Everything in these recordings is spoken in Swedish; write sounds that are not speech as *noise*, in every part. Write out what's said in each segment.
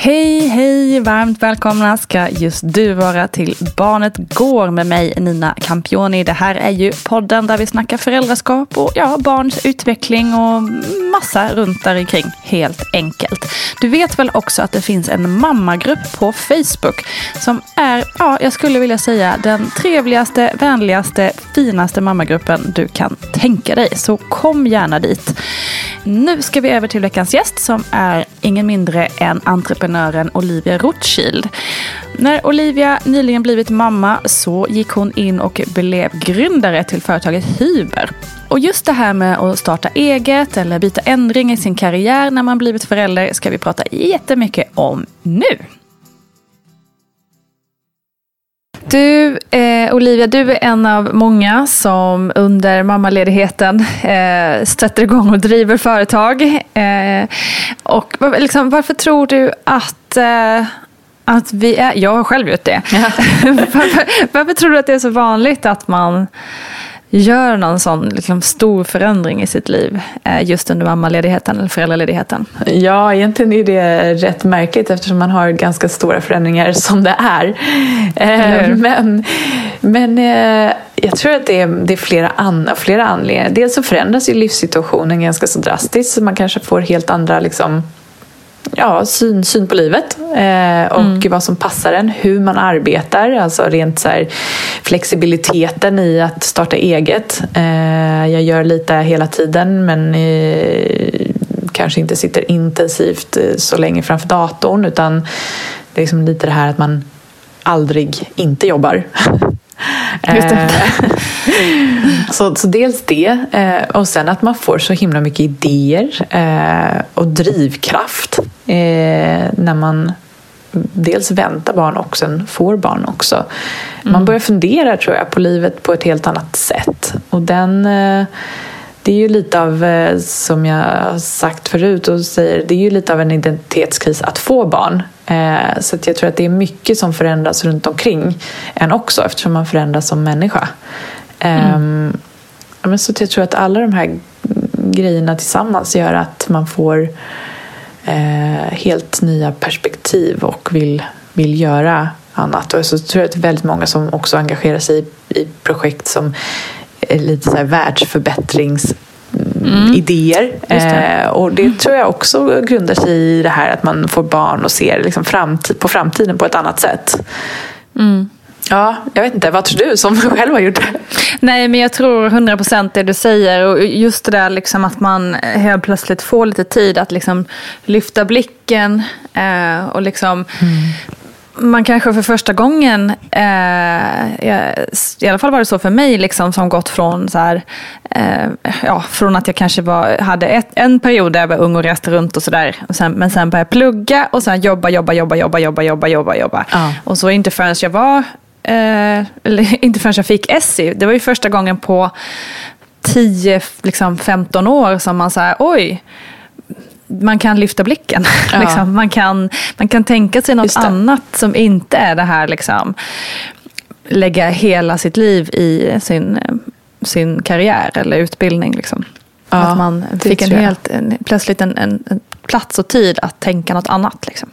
Hej, hej! Varmt välkomna ska just du vara till Barnet Går med mig Nina Campioni. Det här är ju podden där vi snackar föräldraskap och ja, barns utveckling och massa runt där omkring helt enkelt. Du vet väl också att det finns en mammagrupp på Facebook som är, ja, jag skulle vilja säga den trevligaste, vänligaste, finaste mammagruppen du kan tänka dig. Så kom gärna dit. Nu ska vi över till veckans gäst som är ingen mindre än entreprenören Olivia Rothschild. När Olivia nyligen blivit mamma så gick hon in och blev grundare till företaget Hyber. Och just det här med att starta eget eller byta ändring i sin karriär när man blivit förälder ska vi prata jättemycket om nu. Du, eh, Olivia, du är en av många som under mammaledigheten eh, sätter igång och driver företag. Eh, och liksom, varför tror du att, eh, att vi är... Jag har själv gjort det. *laughs* Varför, varför tror du att det är så vanligt att man gör någon sån liksom, stor förändring i sitt liv eh, just under mammaledigheten eller föräldraledigheten? Ja, egentligen är det rätt märkligt eftersom man har ganska stora förändringar som det är. Eh, men men eh, jag tror att det är, det är flera, an, flera anledningar. Dels så förändras ju livssituationen ganska så drastiskt så man kanske får helt andra liksom, ja, syn, syn på livet eh, och mm. vad som passar en, hur man arbetar, alltså rent så här, flexibiliteten i att starta eget. Eh, jag gör lite hela tiden men eh, kanske inte sitter intensivt eh, så länge framför datorn utan det är liksom lite det här att man aldrig inte jobbar. *laughs* Eh, *laughs* så, så dels det eh, och sen att man får så himla mycket idéer eh, och drivkraft när man dels väntar barn och sen får barn också. Man mm. börjar fundera tror jag på livet på ett helt annat sätt och den det är ju lite av, som jag har sagt förut och säger, det är ju lite av en identitetskris att få barn. Eh, så jag tror att det är mycket som förändras runt omkring en också eftersom man förändras som människa. Mm. men så jag tror att alla de här grejerna tillsammans gör att man får eh, helt nya perspektiv och vill, vill göra annat. Och så tror jag att det är väldigt många som också engagerar sig i, i projekt som är lite så här världsförbättrings mm. idéer. Det. Eh, och det tror jag också grundar sig i det här att man får barn och ser liksom framtid, på framtiden på ett annat sätt. Mm. Ja, jag vet inte. Vad tror du som *laughs* själv har gjort det? Nej, men jag tror 100% det du säger. Och just det där liksom att man helt plötsligt får lite tid att liksom lyfta blicken eh, och liksom mm man kanske för första gången, eh, i alla fall var det så för mig, liksom, som gått från så här, eh, ja, från att jag kanske var, hade ett, en period där jag var ung och reste runt och sådär, men sen började jag plugga och sen jobba, jobba, jobba, jobba, jobba, jobba, jobba, jobba. Ja. Och så inte förrän jag var, eh, eller *laughs* inte förrän jag fick Essie, det var ju första gången på 10-15 liksom, år som man sa, oj, man kan lyfta blicken. *laughs* Ja. liksom. man, kan, man kan tänka sig något annat som inte är det här liksom, lägga hela sitt liv i sin, sin karriär eller utbildning. Liksom. Ja, att man fick en helt, en, plötsligt en, en, en, plats och tid att tänka något annat. Liksom.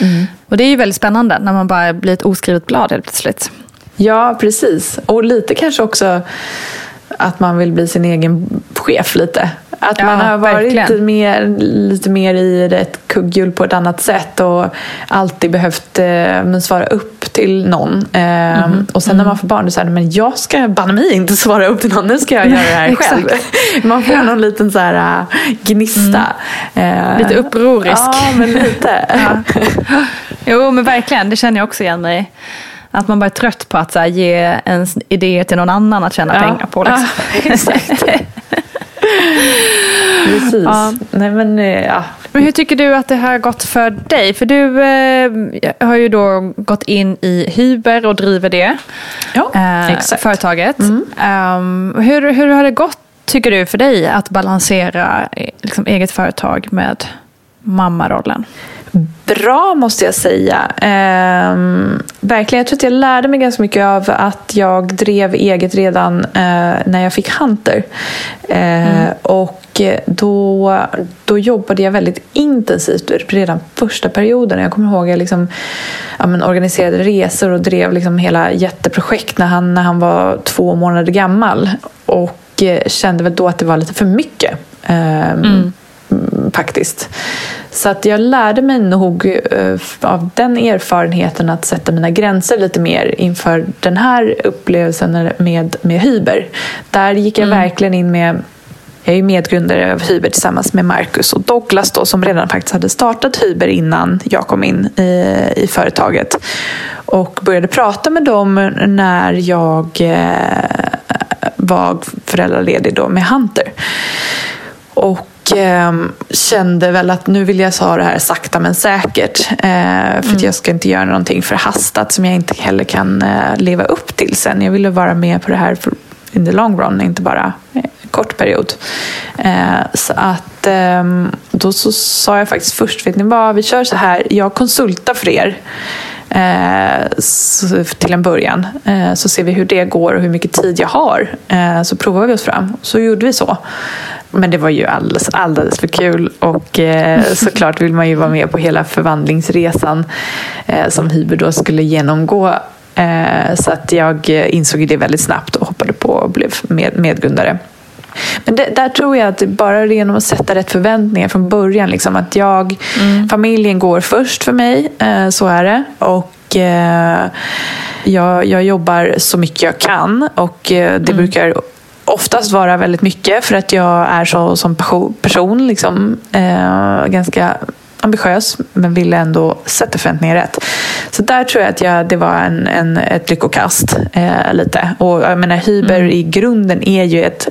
Mm. Och det är ju väldigt spännande när man bara blir ett oskrivet blad helt plötsligt. Ja, precis. Och lite kanske också att man vill bli sin egen chef lite. Att ja, man har varit lite mer, lite mer i ett kugghjul på ett annat sätt och alltid behövt eh, svara upp till någon. Eh, mm. Och sen när man får barn, då säger men jag ska banne mig inte svara upp till någon, nu ska jag göra det här *laughs* själv. man får någon liten så här, uh, gnista. Mm. Eh, lite upprorisk. Ja, men lite. *laughs* ja. Jo, men verkligen, det känner jag också igen mig att man bara är trött på att så här, ge ens idéer till någon annan att tjäna ja. pengar på. Liksom. Ja, exakt. *laughs* *laughs* Precis. Ja. Nej, men, eh, ja. men hur tycker du att det har gått för dig? För du eh, har ju då gått in i Hyber och driver det ja, eh, exakt. företaget. Mm. Um, hur, hur har det gått, tycker du, för dig att balansera eh, liksom, eget företag med mammarollen? Bra måste jag säga. Ehm, verkligen, jag tror att jag lärde mig ganska mycket av att jag drev eget redan eh, när jag fick Hunter. Eh, mm. Och då, då jobbade jag väldigt intensivt redan första perioden. Jag kommer ihåg att jag liksom, ja, men organiserade resor och drev liksom hela jätteprojekt när han, när han var två månader gammal. Och eh, kände väl då att det var lite för mycket. Ehm, mm faktiskt. Så att jag lärde mig nog eh, av den erfarenheten att sätta mina gränser lite mer inför den här upplevelsen med, med Hyber. Där gick jag mm. verkligen in med jag är medgrundare av Hyber tillsammans med Marcus och Douglas då, som redan faktiskt hade startat Hyber innan jag kom in i, i företaget. Och började prata med dem när jag eh, var föräldraledig då med Hunter. Och eh, kände väl att nu vill jag ha det här sakta men säkert. Eh, för mm. jag ska inte göra någonting förhastat som jag inte heller kan eh, leva upp till sen. Jag ville vara med på det här för, in the long run, inte bara en kort period. Eh, så att ehm, då så sa jag faktiskt först, vet ni vad, vi kör så här, jag konsultar för er. Eh, till en början. Eh, så ser vi hur det går och hur mycket tid jag har. Eh, så provar vi oss fram. Så gjorde vi så. Men det var ju alldeles, alldeles för kul och eh, *laughs* såklart vill man ju vara med på hela förvandlingsresan eh, som Hyber då skulle genomgå. Eh, så att jag insåg det väldigt snabbt och hoppade på och blev med, medgrundare. Men det, där tror jag att bara genom att sätta rätt förväntningar från början. Liksom, att jag, mm. Familjen går först för mig, eh, så är det. Och eh, jag, jag jobbar så mycket jag kan och eh, det mm. brukar oftast vara väldigt mycket för att jag är så som person. Liksom, eh, ganska ambitiös men ville ändå sätta förväntningar rätt. Så där tror jag att jag, det var en, en, ett lyckokast. Eh, lite. Och jag menar, Hyber mm. i grunden är ju ett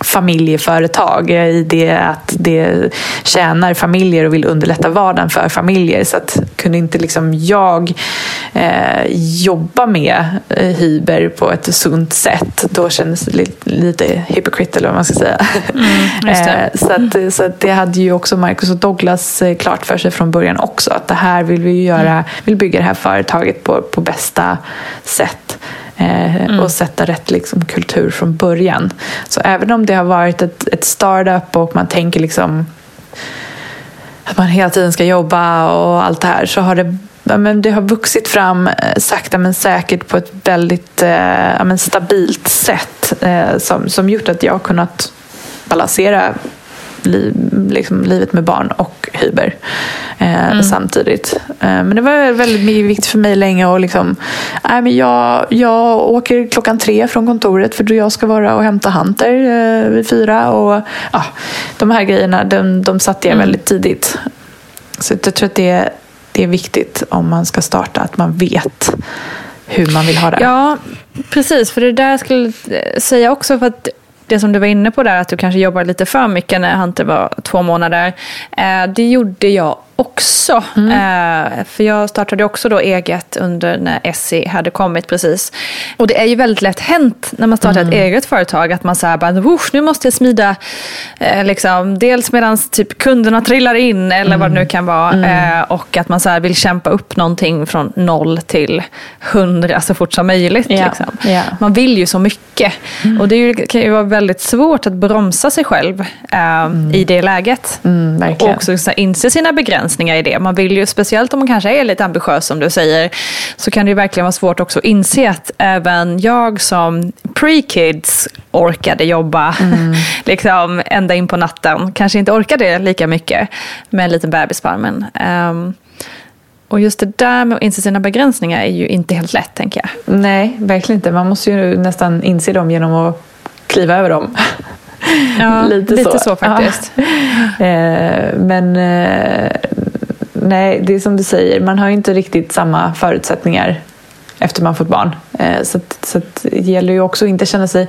familjeföretag i det att det tjänar familjer och vill underlätta vardagen för familjer. Så att kunde inte liksom jag eh, jobba med eh, Hyber på ett sunt sätt, då kändes det lite, lite hypocrite eller vad man ska säga. Mm, *laughs* eh, så att, så att det hade ju också Marcus och Douglas eh, klart för sig från början också, att det här vill vi göra, mm. vill bygga det här företaget på, på bästa sätt. Eh, mm. och sätta rätt liksom, kultur från början. Så även om det har varit ett, ett startup och man tänker liksom att man hela tiden ska jobba och allt det här så har det men det har vuxit fram eh, sakta men säkert på ett väldigt eh, stabilt sätt eh, som, som gjort att jag har kunnat balansera li, liksom, livet med barn och hyber mm. samtidigt. Eh, men det var väldigt viktigt för mig länge att liksom, äh, men jag, jag åker klockan tre från kontoret för då jag ska vara och hämta Hunter eh, vid fyra. Och, ja, de här grejerna de, de satte jag mm. väldigt tidigt. Så jag tror att det, det är viktigt om man ska starta att man vet hur man vill ha det. Ja, precis. För det där skulle jag säga också. för att det som du var inne på där, att du kanske jobbar lite för mycket när Hunter var två månader. Eh, det gjorde jag också. Mm. Eh, för jag startade också då eget under när Essie hade kommit precis. Och det är ju väldigt lätt hänt när man startar mm. ett eget företag att man säger bara, nu måste jag smida, eh, liksom, dels medan typ kunderna trillar in eller mm. vad det nu kan vara. Mm. Eh, och att man så vill kämpa upp någonting från noll till hundra så fort som möjligt. Yeah. Liksom. Yeah. Man vill ju så mycket. Mm. Och det ju, kan ju vara väldigt svårt att bromsa sig själv mm. i det läget. Mm, och också så här, inse sina begränsningar begränsningar i det. Man vill ju, speciellt om man kanske är lite ambitiös som du säger, så kan det ju verkligen vara svårt också att inse att även jag som pre-kids orkade jobba mm. *laughs* liksom, ända in på natten. Kanske inte orkade lika mycket med en liten bebis på armen. Um, och just det där med att inse sina begränsningar är ju inte helt lätt, tänker jag. Nej, verkligen inte. Man måste ju nästan inse dem genom att kliva över dem. Ja, *laughs* lite, lite så. så. faktiskt. Ja. *laughs* Eh, men eh, nej, det är som du säger, man har ju inte riktigt samma förutsättningar efter man fått barn. Eh, så, att, så att det gäller ju också att inte känna sig...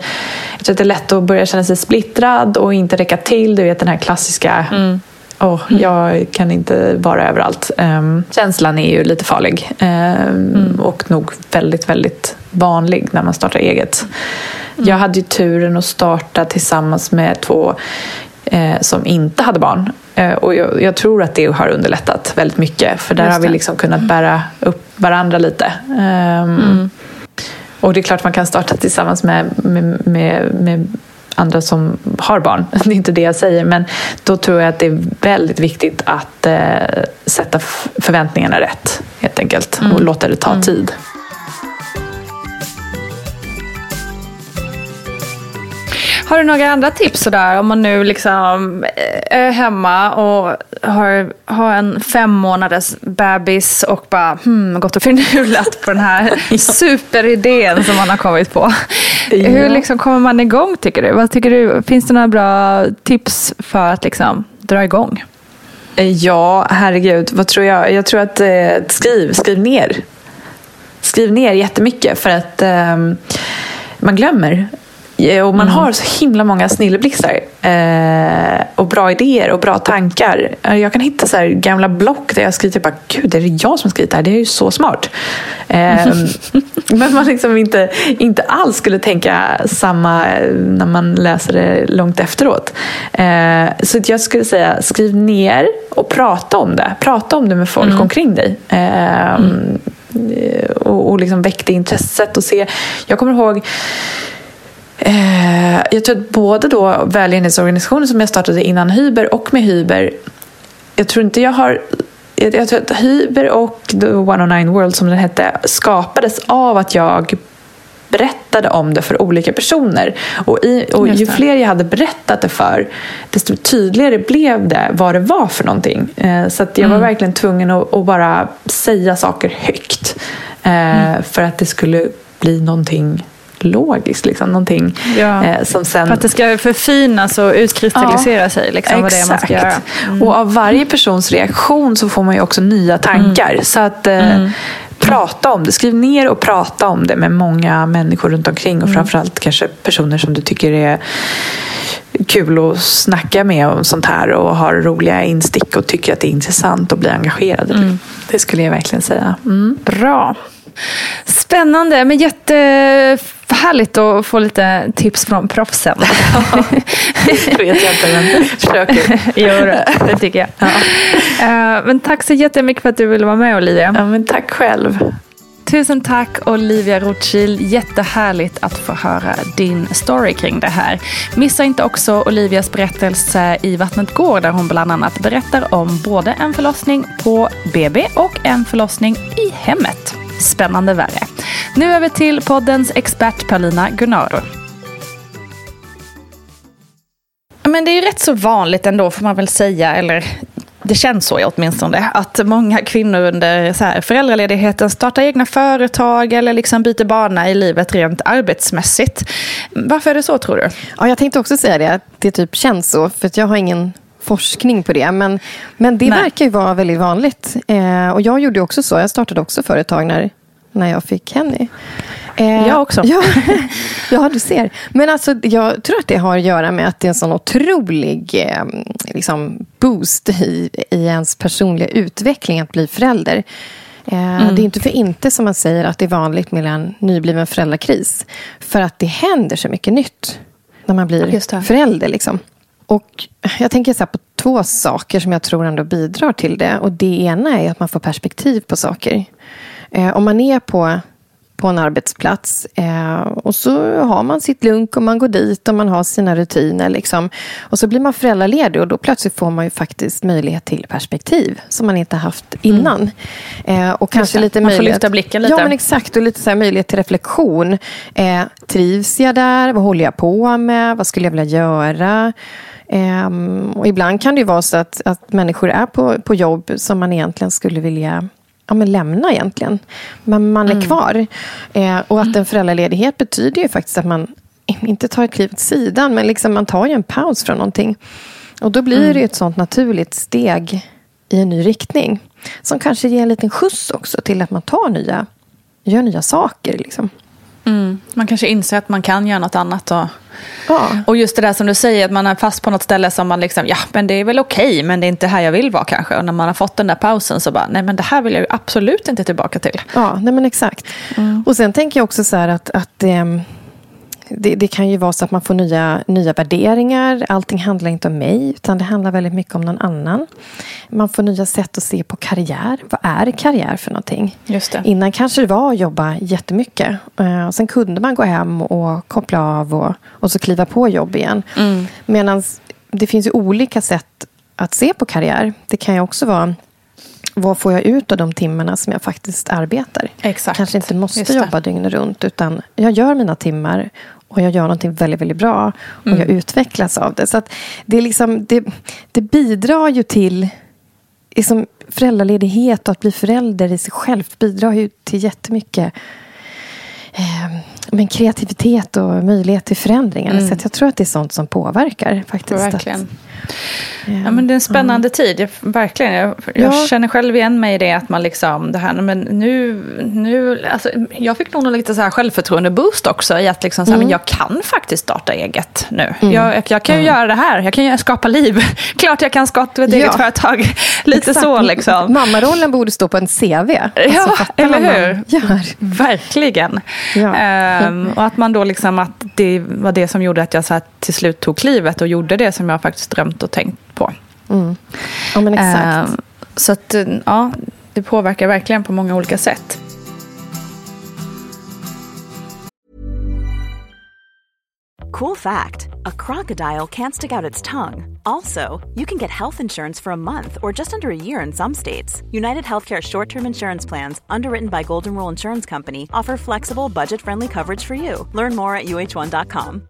Jag tror att det är lätt att börja känna sig splittrad och inte räcka till. Du vet den här klassiska mm. Oh, jag kan inte vara överallt. Um, känslan är ju lite farlig um, mm. och nog väldigt, väldigt vanlig när man startar eget. Mm. Jag hade ju turen att starta tillsammans med två eh, som inte hade barn. Eh, och jag, jag, tror att det har underlättat väldigt mycket för där har vi liksom kunnat bära upp varandra lite. Um, mm. Och det är klart man kan starta tillsammans med, med, med, med andra som har barn. *laughs* Det är inte det jag säger. Men då tror jag att det är väldigt viktigt att eh, sätta förväntningarna rätt helt enkelt. Mm. Och låta det ta mm. tid. Har du några andra tips sådär om man nu liksom eh, är hemma och har, har en fem månaders bebis och bara hmm, gått och förnulat på den här *laughs* superidén som man har kommit på. Ja. Hur liksom kommer man igång tycker du? Vad tycker du? Finns det några bra tips för att liksom dra igång? Ja, herregud. Vad tror jag? Jag tror att eh, skriv, skriv ner. Skriv ner jättemycket för att eh, man glömmer. Eh, och man mm. har så himla många snilleblixtar eh, och bra idéer och bra tankar. Eh, jag kan hitta så gamla block där jag skriver bara, gud är det jag som skrivit det här? Det är ju så smart. Eh, *laughs* men man liksom inte, inte alls skulle tänka samma eh, när man läser det långt efteråt. Eh, så jag skulle säga, skriv ner och prata om det. Prata om det med folk mm. omkring dig. Mm. Och, och liksom väck det intresset och se. Jag kommer ihåg Eh, jag tror att både då välgörenhetsorganisationen som jag startade innan Hyber och med Hyber, jag tror inte jag har jag tror att Hyber och The 109 World som den hette skapades av att jag berättade om det för olika personer. Och, i, och ju fler jag hade berättat det för, desto tydligare blev det vad det var för någonting. Eh, så jag mm. var verkligen tvungen att, att, bara säga saker högt. Eh, mm. För att det skulle bli någonting logiskt. Liksom, någonting, ja. eh, som sen... För att det ska förfinas och utkristallisera ja, sig. Liksom, vad det man ska göra. Mm. Och av varje persons reaktion så får man ju också nya tankar. Mm. Så att eh, mm. prata om det. Skriv ner och prata om det med många människor runt omkring. Och mm. framförallt kanske personer som du tycker är kul att snacka med om sånt här och har roliga instick och tycker att det är intressant och blir engagerad. Mm. Det skulle jag verkligen säga. Mm. Bra. Spännande, men jättehärligt att få lite tips från proffsen. *laughs* det vet jag inte, men försöker. *laughs* jo, det tycker jag. Ja. Uh, men tack så jättemycket för att du ville vara med Olivia. Ja, men tack själv. Tusen tack Olivia Rothschild. Jättehärligt att få höra din story kring det här. Missa inte också Olivias berättelse i Vattnet går där hon bland annat berättar om både en förlossning på BB och en förlossning i hemmet. Spännande värre. Nu över till poddens expert Paulina Gunnaro. Men det är ju rätt så vanligt ändå får man väl säga, eller det känns så åtminstone, att många kvinnor under så här föräldraledigheten startar egna företag eller liksom byter bana i livet rent arbetsmässigt. Varför är det så tror du? Ja, jag tänkte också säga det, att det typ känns så, för jag har ingen forskning på det. Men, men det Nej. verkar ju vara väldigt vanligt. Eh, och jag gjorde också så, jag startade också företag när, när jag fick Henny. Eh, jag också. Ja, *laughs* ja, du ser. Men alltså, jag tror att det har att göra med att det är en sån otrolig eh, liksom boost i, i ens personliga utveckling att bli förälder. Eh, mm. Det är inte för inte som man säger att det är vanligt med en nybliven föräldrakris. För att det händer så mycket nytt när man blir förälder. Liksom. Och jag tänker så på två saker som jag tror ändå bidrar till det. Och Det ena är att man får perspektiv på saker. Eh, om man är på på en arbetsplats. Eh, och så har man sitt lunk och man går dit och man har sina rutiner. Liksom. Och så blir man föräldraledig och då plötsligt får man ju faktiskt möjlighet till perspektiv som man inte haft innan. Mm. Eh, och kanske lite man får lyfta blicken lite. Ja, men exakt. Och lite så möjlighet till reflektion. Eh, trivs jag där? Vad håller jag på med? Vad skulle jag vilja göra? Um, och ibland kan det vara så att, att människor är på, på jobb som man egentligen skulle vilja ja, men lämna egentligen. Men man är mm. kvar. Eh, och att en föräldraledighet betyder ju faktiskt att man inte tar ett kliv åt sidan, men liksom man tar ju en paus från någonting. Och då blir mm. det ett sånt naturligt steg i en ny riktning. Som kanske ger en liten skjuts också till att man tar nya, gör nya saker. Liksom. Mm. Man kanske inser att man kan göra något annat. Och, ja. och just det där som du säger, att man är fast på något ställe som man liksom, ja men det är väl okej, okay, men det är inte här jag vill vara kanske. Och när man har fått den där pausen så bara, nej men det här vill jag absolut inte tillbaka till. Ja, nej men exakt. Mm. Och sen tänker jag också så här att, att ähm, det, det, kan ju vara så att man får nya, nya värderingar. Allting handlar inte om mig, utan det handlar väldigt mycket om någon annan. Man får nya sätt att se på karriär. Vad är karriär för någonting? Just det. Innan kanske det var att jobba jättemycket. Uh, och sen kunde man gå hem och koppla av och, och så kliva på jobb igen. Mm. Medan det finns ju olika sätt att se på karriär. Det kan ju också vara vad får jag ut av de timmarna som jag faktiskt arbetar? Exakt. Kanske inte måste jobba dygnet runt, utan jag gör mina timmar och jag gör någonting väldigt, väldigt bra och mm. jag utvecklas av det. Så det, är liksom, det, det bidrar ju till liksom, föräldraledighet och att bli förälder i sig självt bidrar ju till jättemycket eh, men kreativitet och möjlighet till förändringar. Mm. Så jag tror att det är sånt som påverkar. faktiskt. Verkligen. Att, Ja, men det är en spännande ja. tid, jag, verkligen. Jag, jag ja. känner själv igen mig i det att man liksom, det här, men nu, nu alltså, jag fick nog lite så här självförtroende-boost också i att liksom så här, mm. men jag kan faktiskt starta eget nu. Mm. Jag, jag, kan ju mm. göra det här, jag kan skapa liv. *laughs* Klart jag kan skapa ett eget företag. *laughs* Lite Exakt. så liksom. Mammarollen borde stå på en CV. Alltså, ja, eller hur? Verkligen. Ja. Ehm, och att man då liksom, att det var det som gjorde att jag så här, till slut tog klivet och gjorde det som jag faktiskt drömt och tänkt på. Mm. Ja, men exakt. Uh, så att, ja, det påverkar verkligen på många olika sätt. Cool fact a crocodile can't stick out its tongue. Also, you can get health insurance for a month or just under a year in some states. United Healthcare short term insurance plans, underwritten by Golden Rule Insurance Company, offer flexible, budget friendly coverage for you. Learn more at uh1.com.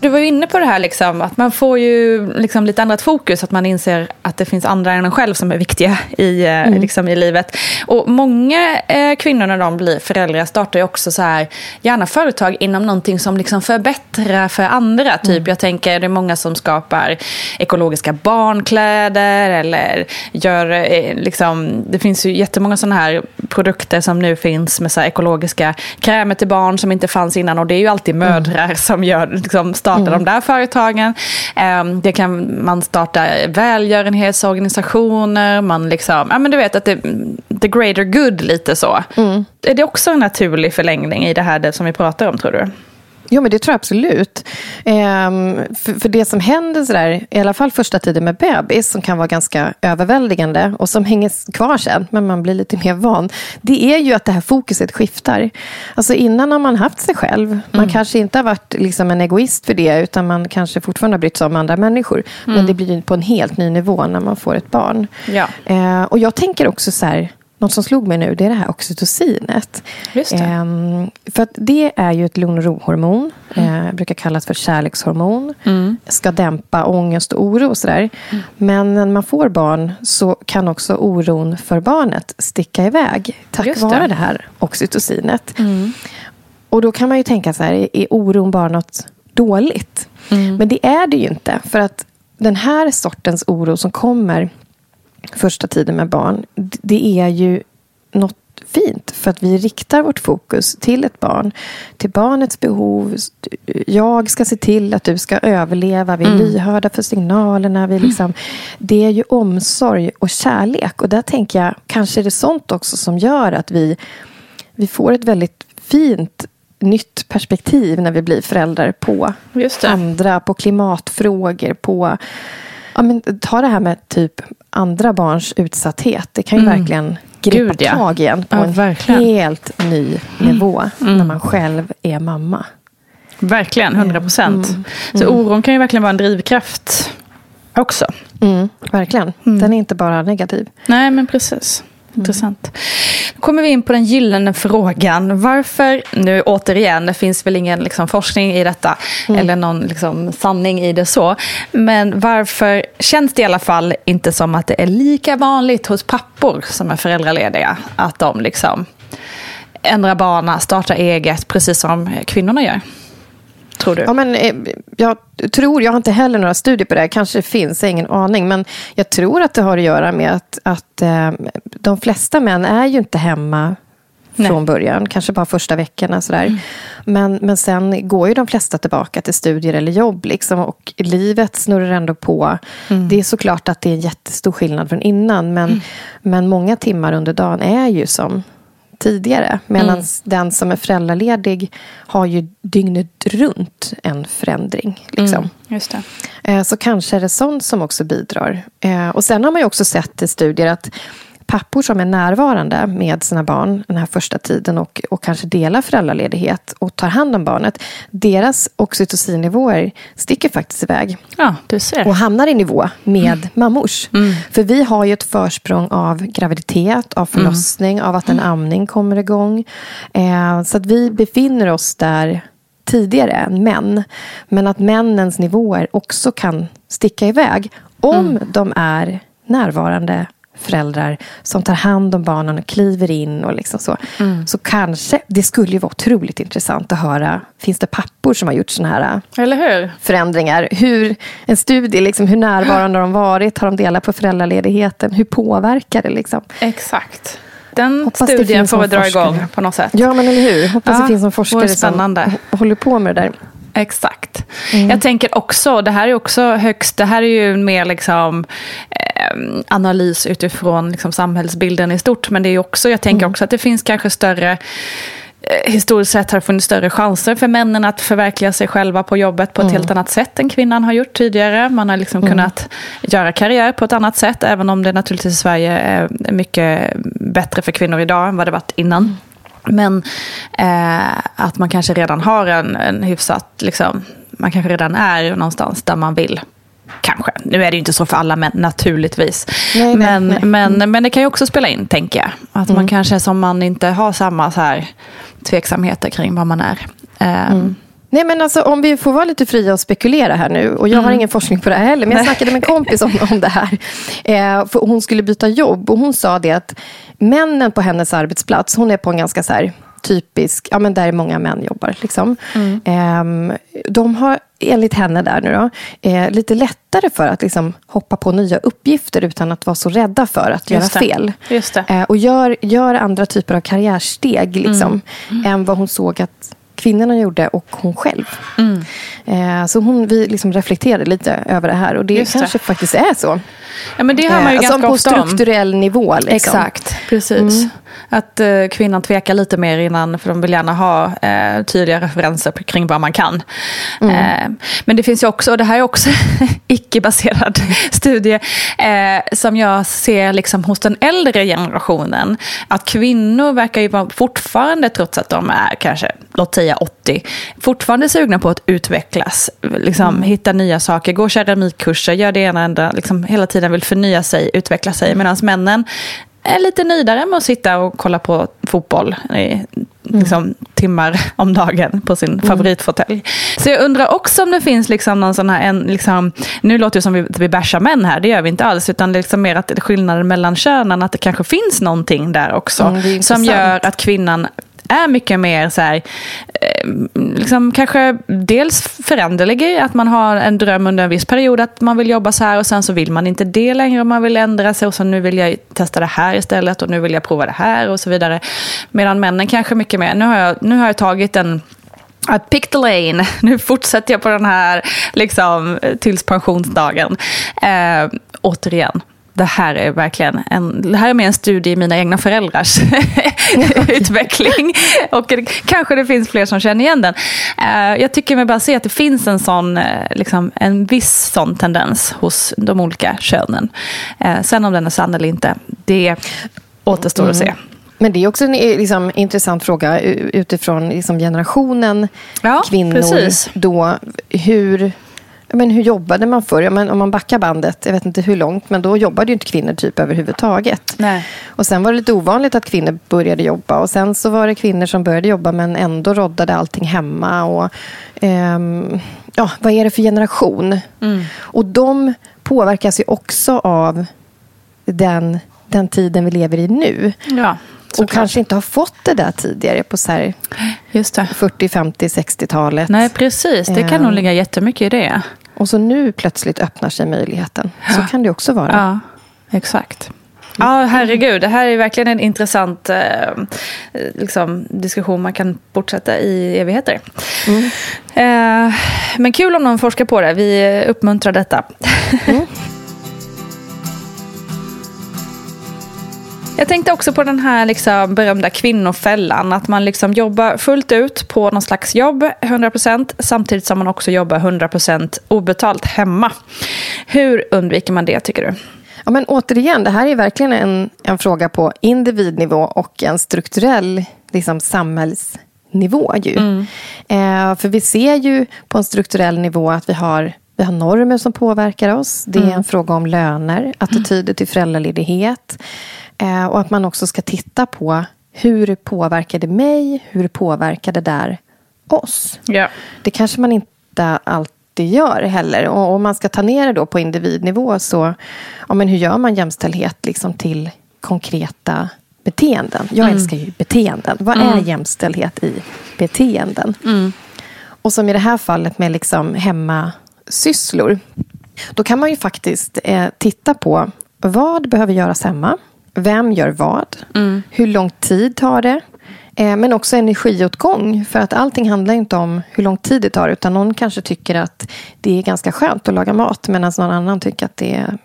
Du var ju inne på det här liksom, att man får ju liksom lite annat fokus, att man inser att det finns andra än en själv som är viktiga i, eh, mm. liksom, i livet. Och många eh, kvinnor när de blir föräldrar startar ju också så här, gärna företag inom någonting som liksom förbättrar för andra. Typ, mm. Jag tänker det är många som skapar ekologiska barnkläder eller gör, eh, liksom, det finns ju jättemånga sådana här produkter som nu finns med så ekologiska krämer till barn som inte fanns innan och det är ju alltid mödrar mm. som gör liksom, starta mm. de där företagen. Ehm, det kan man starta välgörenhetsorganisationer, man liksom, ja men du vet att det, the greater good lite så. Mm. Är det också en naturlig förlängning i det här det som vi pratar om tror du? Jo, men det tror jag absolut. Ehm, för, för, det som händer sådär, i alla fall första tiden med bebis, som kan vara ganska överväldigande och som hänger kvar sen, men man blir lite mer van, det är ju att det här fokuset skiftar. Alltså innan har man haft sig själv. Man mm. kanske inte har varit liksom en egoist för det, utan man kanske fortfarande har brytt sig om andra människor. Mm. Men det blir på en helt ny nivå när man får ett barn. Ja. Ehm, och jag tänker också så här, något som slog mig nu det är det här oxytocinet. Just. Ehm, för att det är ju ett lugn och rohormon. Mm. Eh, brukar kallas för kärlekshormon. Mm. Ska dämpa ångest och oro och sådär. Mm. Men när man får barn så kan också oron för barnet sticka iväg. Tack Just vare det. det här oxytocinet. Mm. Och då kan man ju tänka så här, är oron bara något dåligt? Mm. Men det är det ju inte. För att den här sortens oro som kommer första tiden med barn, det är ju något fint. För att vi riktar vårt fokus till ett barn. Till barnets behov. Jag ska se till att du ska överleva. Vi är mm. lyhörda för signalerna. Vi liksom, det är ju omsorg och kärlek. Och där tänker jag, kanske är det sånt också som gör att vi, vi får ett väldigt fint nytt perspektiv när vi blir föräldrar på andra, på klimatfrågor, på Ja, men ta det här med typ andra barns utsatthet. Det kan ju mm. verkligen gripa Gud, ja. tag igen på ja, en verkligen. helt ny nivå mm. när man själv är mamma. Verkligen, 100 procent. Mm. Så mm. oron kan ju verkligen vara en drivkraft också. Mm, verkligen. Mm. Den är inte bara negativ. Nej, men precis. Intressant. Nu kommer vi in på den gyllene frågan. Varför, nu återigen, det finns väl ingen liksom, forskning i detta mm. eller någon liksom, sanning i det så. Men varför känns det i alla fall inte som att det är lika vanligt hos pappor som är föräldralediga att de liksom ändrar bana, startar eget, precis som kvinnorna gör? Tror du? Ja, men, eh, jag tror, jag har inte heller några studier på det, kanske det finns, jag har ingen aning. Men jag tror att det har att göra med att, att eh, de flesta män är ju inte hemma Nej. från början. Kanske bara första veckorna. Sådär. Mm. Men, men sen går ju de flesta tillbaka till studier eller jobb. Liksom, och livet snurrar ändå på. Mm. Det är såklart att det är en jättestor skillnad från innan. Men, mm. men många timmar under dagen är ju som tidigare. Medan mm. den som är föräldraledig har ju dygnet runt en förändring. Liksom. Mm, just det. Eh, så kanske är det sånt som också bidrar. Eh, och sen har man ju också sett i studier att pappor som är närvarande med sina barn den här första tiden och, och kanske delar föräldraledighet och tar hand om barnet. Deras oxytocinnivåer sticker faktiskt iväg. Ja, du ser. Och hamnar i nivå med mm. mammors. Mm. För vi har ju ett försprång av graviditet, av förlossning, mm. av att en amning kommer igång. Eh, så att vi befinner oss där tidigare än män. Men att männens nivåer också kan sticka iväg om Mm. de är närvarande föräldrar som tar hand om barnen och kliver in och liksom så. Mm. Så kanske, det skulle ju vara otroligt intressant att höra, finns det pappor som har gjort såna här Eller hur? förändringar. Hur, en studie, liksom, hur närvarande har de varit? Har de delat på föräldraledigheten? Hur påverkar det? Liksom? Exakt. Den Hoppas studien får vi dra forskare. igång på något sätt. Ja, men eller hur? Hoppas Ja, det finns någon forskare som håller på med det där. Exakt. Mm. Jag tänker också, det här är också högst, det här är ju mer liksom analys utifrån liksom samhällsbilden i stort. Men det är också, jag tänker Mm. också att det finns kanske större eh, Historiskt sett har det funnits större chanser för männen att förverkliga sig själva på jobbet på ett Mm. helt annat sätt än kvinnan har gjort tidigare. Man har liksom kunnat göra karriär på ett annat sätt, även om det naturligtvis i Sverige är mycket bättre för kvinnor idag än vad det varit innan. Men eh, att man kanske redan har en, en hyfsat, liksom, man kanske redan är någonstans där man vill. Kanske. Nu är det ju inte så för alla män, naturligtvis. Nej, nej, men, nej. Men, men det kan ju också spela in, tänker jag. Att Mm. man kanske som man inte har samma så här, tveksamheter kring vad man är. Eh, Mm. Nej, men alltså, om vi får vara lite fria och spekulera här nu. Och jag Mm. har ingen forskning på det här heller. Men jag snackade med en kompis om, om det här. Eh, för hon skulle byta jobb. Och hon sa det att männen på hennes arbetsplats. Hon är på en ganska så här typisk, ja men där många män jobbar. Liksom. Mm. Eh, de har enligt henne där nu då, eh, lite lättare för att liksom, hoppa på nya uppgifter utan att vara så rädda för att göra Just det. fel. Just. Eh, och gör, gör andra typer av karriärsteg liksom, Mm. än vad hon såg att kvinnorna gjorde och hon själv. Mm. Eh, så hon, vi liksom reflekterade lite över det här och det Just det. kanske faktiskt är så. Ja, men det hör man ju Eh, ganska som på ofta om. strukturell nivå. Liksom. Exakt, precis. Att eh, kvinnan tvekar lite mer innan, för de vill gärna ha eh, tydliga referenser kring vad man kan. Eh, men det finns ju också, och det här är också *laughs* icke-baserad *laughs* studie, eh, som jag ser liksom hos den äldre generationen, att kvinnor verkar ju fortfarande, trots att de är kanske, låt säga 80, fortfarande sugna på att utvecklas, liksom, hitta nya saker, gå keramikkurser, göra det ena och andra, liksom, hela tiden vill förnya sig, utveckla sig, medan männen är lite nöjdare med att sitta och kolla på fotboll i liksom, timmar om dagen på sin favoritfåtölj. Så jag undrar också om det finns liksom någon sån här, en, liksom, nu låter det som vi, vi bashar män här, det gör vi inte alls, utan liksom mer att skillnaden mellan könen, att det kanske finns någonting där också, Mm, som gör att kvinnan är mycket mer så här, eh, liksom kanske dels föränderlig i att man har en dröm under en viss period att man vill jobba så här och sen så vill man inte det längre och man vill ändra sig och så nu vill jag testa det här istället och nu vill jag prova det här och så vidare. Medan männen kanske mycket mer, nu har jag, nu har jag tagit en att pick the lane. *laughs* Nu fortsätter jag på den här liksom, eh, tills pensionsdagen. Eh, återigen, det här är verkligen en, det här är mer en studie i mina egna föräldrars *laughs* utveckling. Och kanske det finns fler som känner igen den. Eh, jag tycker mig bara se att det finns en sån, eh, liksom, en viss sån tendens hos de olika könen. Eh, sen om den är sann eller inte, det återstår att se. Men det är också en liksom, intressant fråga utifrån liksom, generationen Ja, kvinnor. precis. Då, hur, men hur jobbade man förr? Ja, men om man backar bandet, jag vet inte hur långt, men då jobbade ju inte kvinnor typ överhuvudtaget. Nej. Och sen var det lite ovanligt att kvinnor började jobba. Och sen så var det kvinnor som började jobba men ändå roddade allting hemma. Och, ehm, ja, vad är det för generation? Mm. Och de påverkas ju också av den, den tiden vi lever i nu. Ja, och kanske inte har fått det där tidigare på så här Just det. 40, 50, 60-talet. Nej, precis. Det kan Ehm. nog ligga jättemycket i det. Och så nu plötsligt öppnar sig möjligheten. Så kan det också vara. Ja, exakt. Ja, herregud. Det här är verkligen en intressant eh, liksom, diskussion man kan fortsätta i evigheter. Eh, men kul om någon forskar på det. Vi uppmuntrar detta. *laughs* Jag tänkte också på den här liksom berömda kvinnofällan. Att man liksom jobbar fullt ut på någon slags jobb, 100%, samtidigt som man också jobbar 100% obetalt hemma. Hur undviker man det, tycker du? Ja, men återigen, det här är verkligen en, en fråga på individnivå och en strukturell liksom, samhällsnivå. Ju. Eh, för vi ser ju på en strukturell nivå att vi har, vi har normer som påverkar oss. Det är en fråga om löner, attityder till föräldraledighet. Eh, och att man också ska titta på hur påverkar det mig? Hur påverkar det där oss. Ja. Det kanske man inte alltid gör heller. Och om man ska ta ner det då på individnivå så, ja, men hur gör man jämställdhet liksom till konkreta beteenden? Jag Mm. älskar ju beteenden. Vad är jämställdhet i beteenden? Mm. Och som i det här fallet med liksom hemmasysslor. Då kan man ju faktiskt eh, titta på vad behöver göras hemma? Vem gör vad? Mm. Hur lång tid tar det? Eh, men också energiåtgång. För att allting handlar inte om hur lång tid det tar. Utan någon kanske tycker att det är ganska skönt att laga mat. Medan någon annan tycker att det är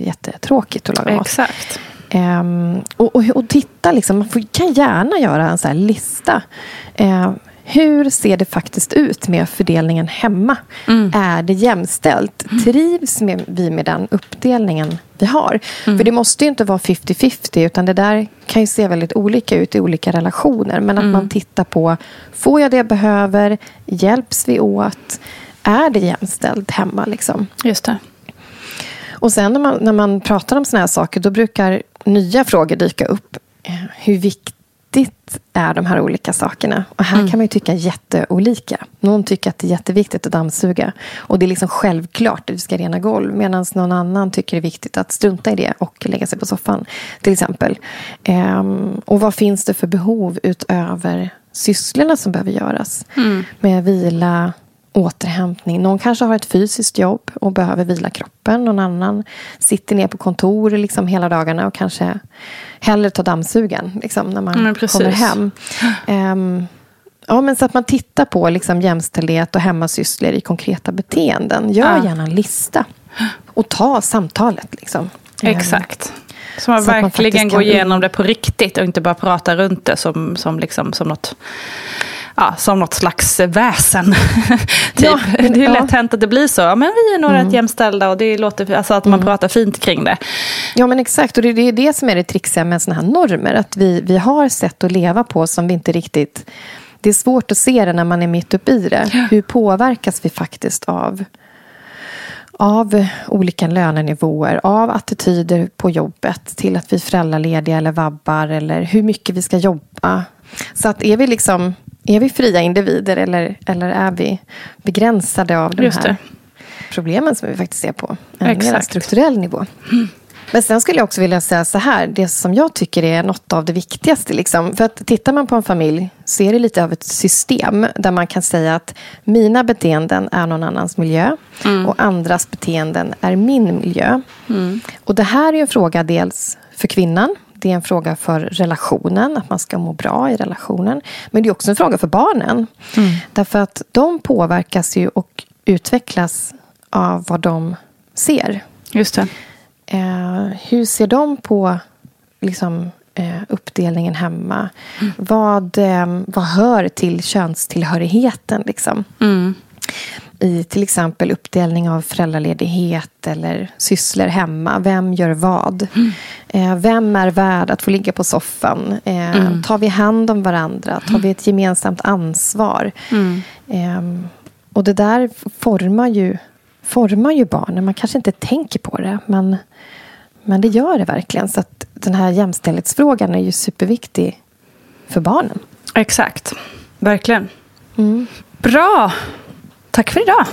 jättetråkigt att laga mat. Exakt. Ehm, och, och, och titta, liksom, man får, kan gärna göra en så lista. Ehm, hur ser det faktiskt ut med fördelningen hemma? Är det jämställt? Trivs med, vi med den uppdelningen vi har? För det måste ju inte vara 50-50 utan det där kan ju se väldigt olika ut i olika relationer. Men att man tittar på, får jag det jag behöver? Hjälps vi åt? Är det jämställt hemma? Liksom? Just det. Och sen när man, när man pratar om såna här saker då brukar nya frågor dyka upp. Eh, Hur viktigt är de här olika sakerna? Och här kan man ju tycka jätteolika. Någon tycker att det är jätteviktigt att dammsuga. Och det är liksom självklart att vi ska rena golv. Medan någon annan tycker det är viktigt att strunta i det och lägga sig på soffan. Till exempel. Ehm, och vad finns det för behov utöver sysslorna som behöver göras? Med vila, återhämtning. Någon kanske har ett fysiskt jobb och behöver vila kroppen. Någon annan sitter ner på kontor liksom hela dagarna och kanske hellre tar dammsugen liksom, när man kommer hem. Ehm, ja, men så att man tittar på liksom, jämställdhet och hemmasysslor i konkreta beteenden. Gör Ja. gärna en lista. Och ta samtalet. Liksom. Ehm, Exakt. Så man Så man verkligen faktiskt går igenom det på riktigt och inte bara pratar runt det som, som, liksom, som, något, ja, som något slags väsen. *laughs* typ. Ja, men- det är ja. lätt hänt att det blir så. Ja, men vi är nog rätt jämställda och det låter, alltså att man pratar fint kring det. Ja, men exakt. Och det är det som är det trixiga med såna här normer. Att vi, vi har sätt att leva på som vi inte riktigt... Det är svårt att se det när man är mitt uppe i det. Hur påverkas vi faktiskt av, av olika lönenivåer, av attityder på jobbet till att vi är föräldralediga eller vabbar eller hur mycket vi ska jobba. Så att är vi liksom är vi fria individer eller, eller är vi begränsade av de här problemen som vi faktiskt ser på en mer Exakt. strukturell nivå? Men sen skulle jag också vilja säga så här, det som jag tycker är något av det viktigaste. Liksom. För att tittar man på en familj så är det lite av ett system där man kan säga att mina beteenden är någon annans miljö och andras beteenden är min miljö. Och det här är en fråga dels för kvinnan. Det är en fråga för relationen, att man ska må bra i relationen. Men det är också en fråga för barnen. Därför att de påverkas ju och utvecklas av vad de ser. Just det. Eh, hur ser de på liksom, eh, uppdelningen hemma? Vad, eh, vad hör till könstillhörigheten? Liksom? I till exempel uppdelning av föräldraledighet eller sysslor hemma. Vem gör vad? Eh, vem är värd att få ligga på soffan? Eh, Tar vi hand om varandra? Tar vi ett gemensamt ansvar? Eh, och det där formar ju, formar ju barnen. Man kanske inte tänker på det, men, men det gör det verkligen. Så att den här jämställdhetsfrågan är ju superviktig för barnen. Exakt. Verkligen. Bra. Tack för idag.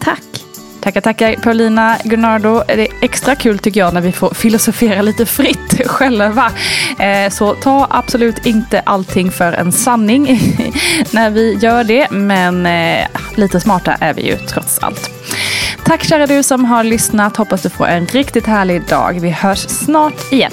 Tack! Tackar, tackar Paulina Gunnardo. Det är extra kul tycker jag när vi får filosofera lite fritt *laughs* själva. Eh, Så ta absolut inte allting för en sanning *laughs* när vi gör det. Men eh, lite smarta är vi ju trots allt. Tack kära du som har lyssnat. Hoppas du får en riktigt härlig dag. Vi hörs snart igen.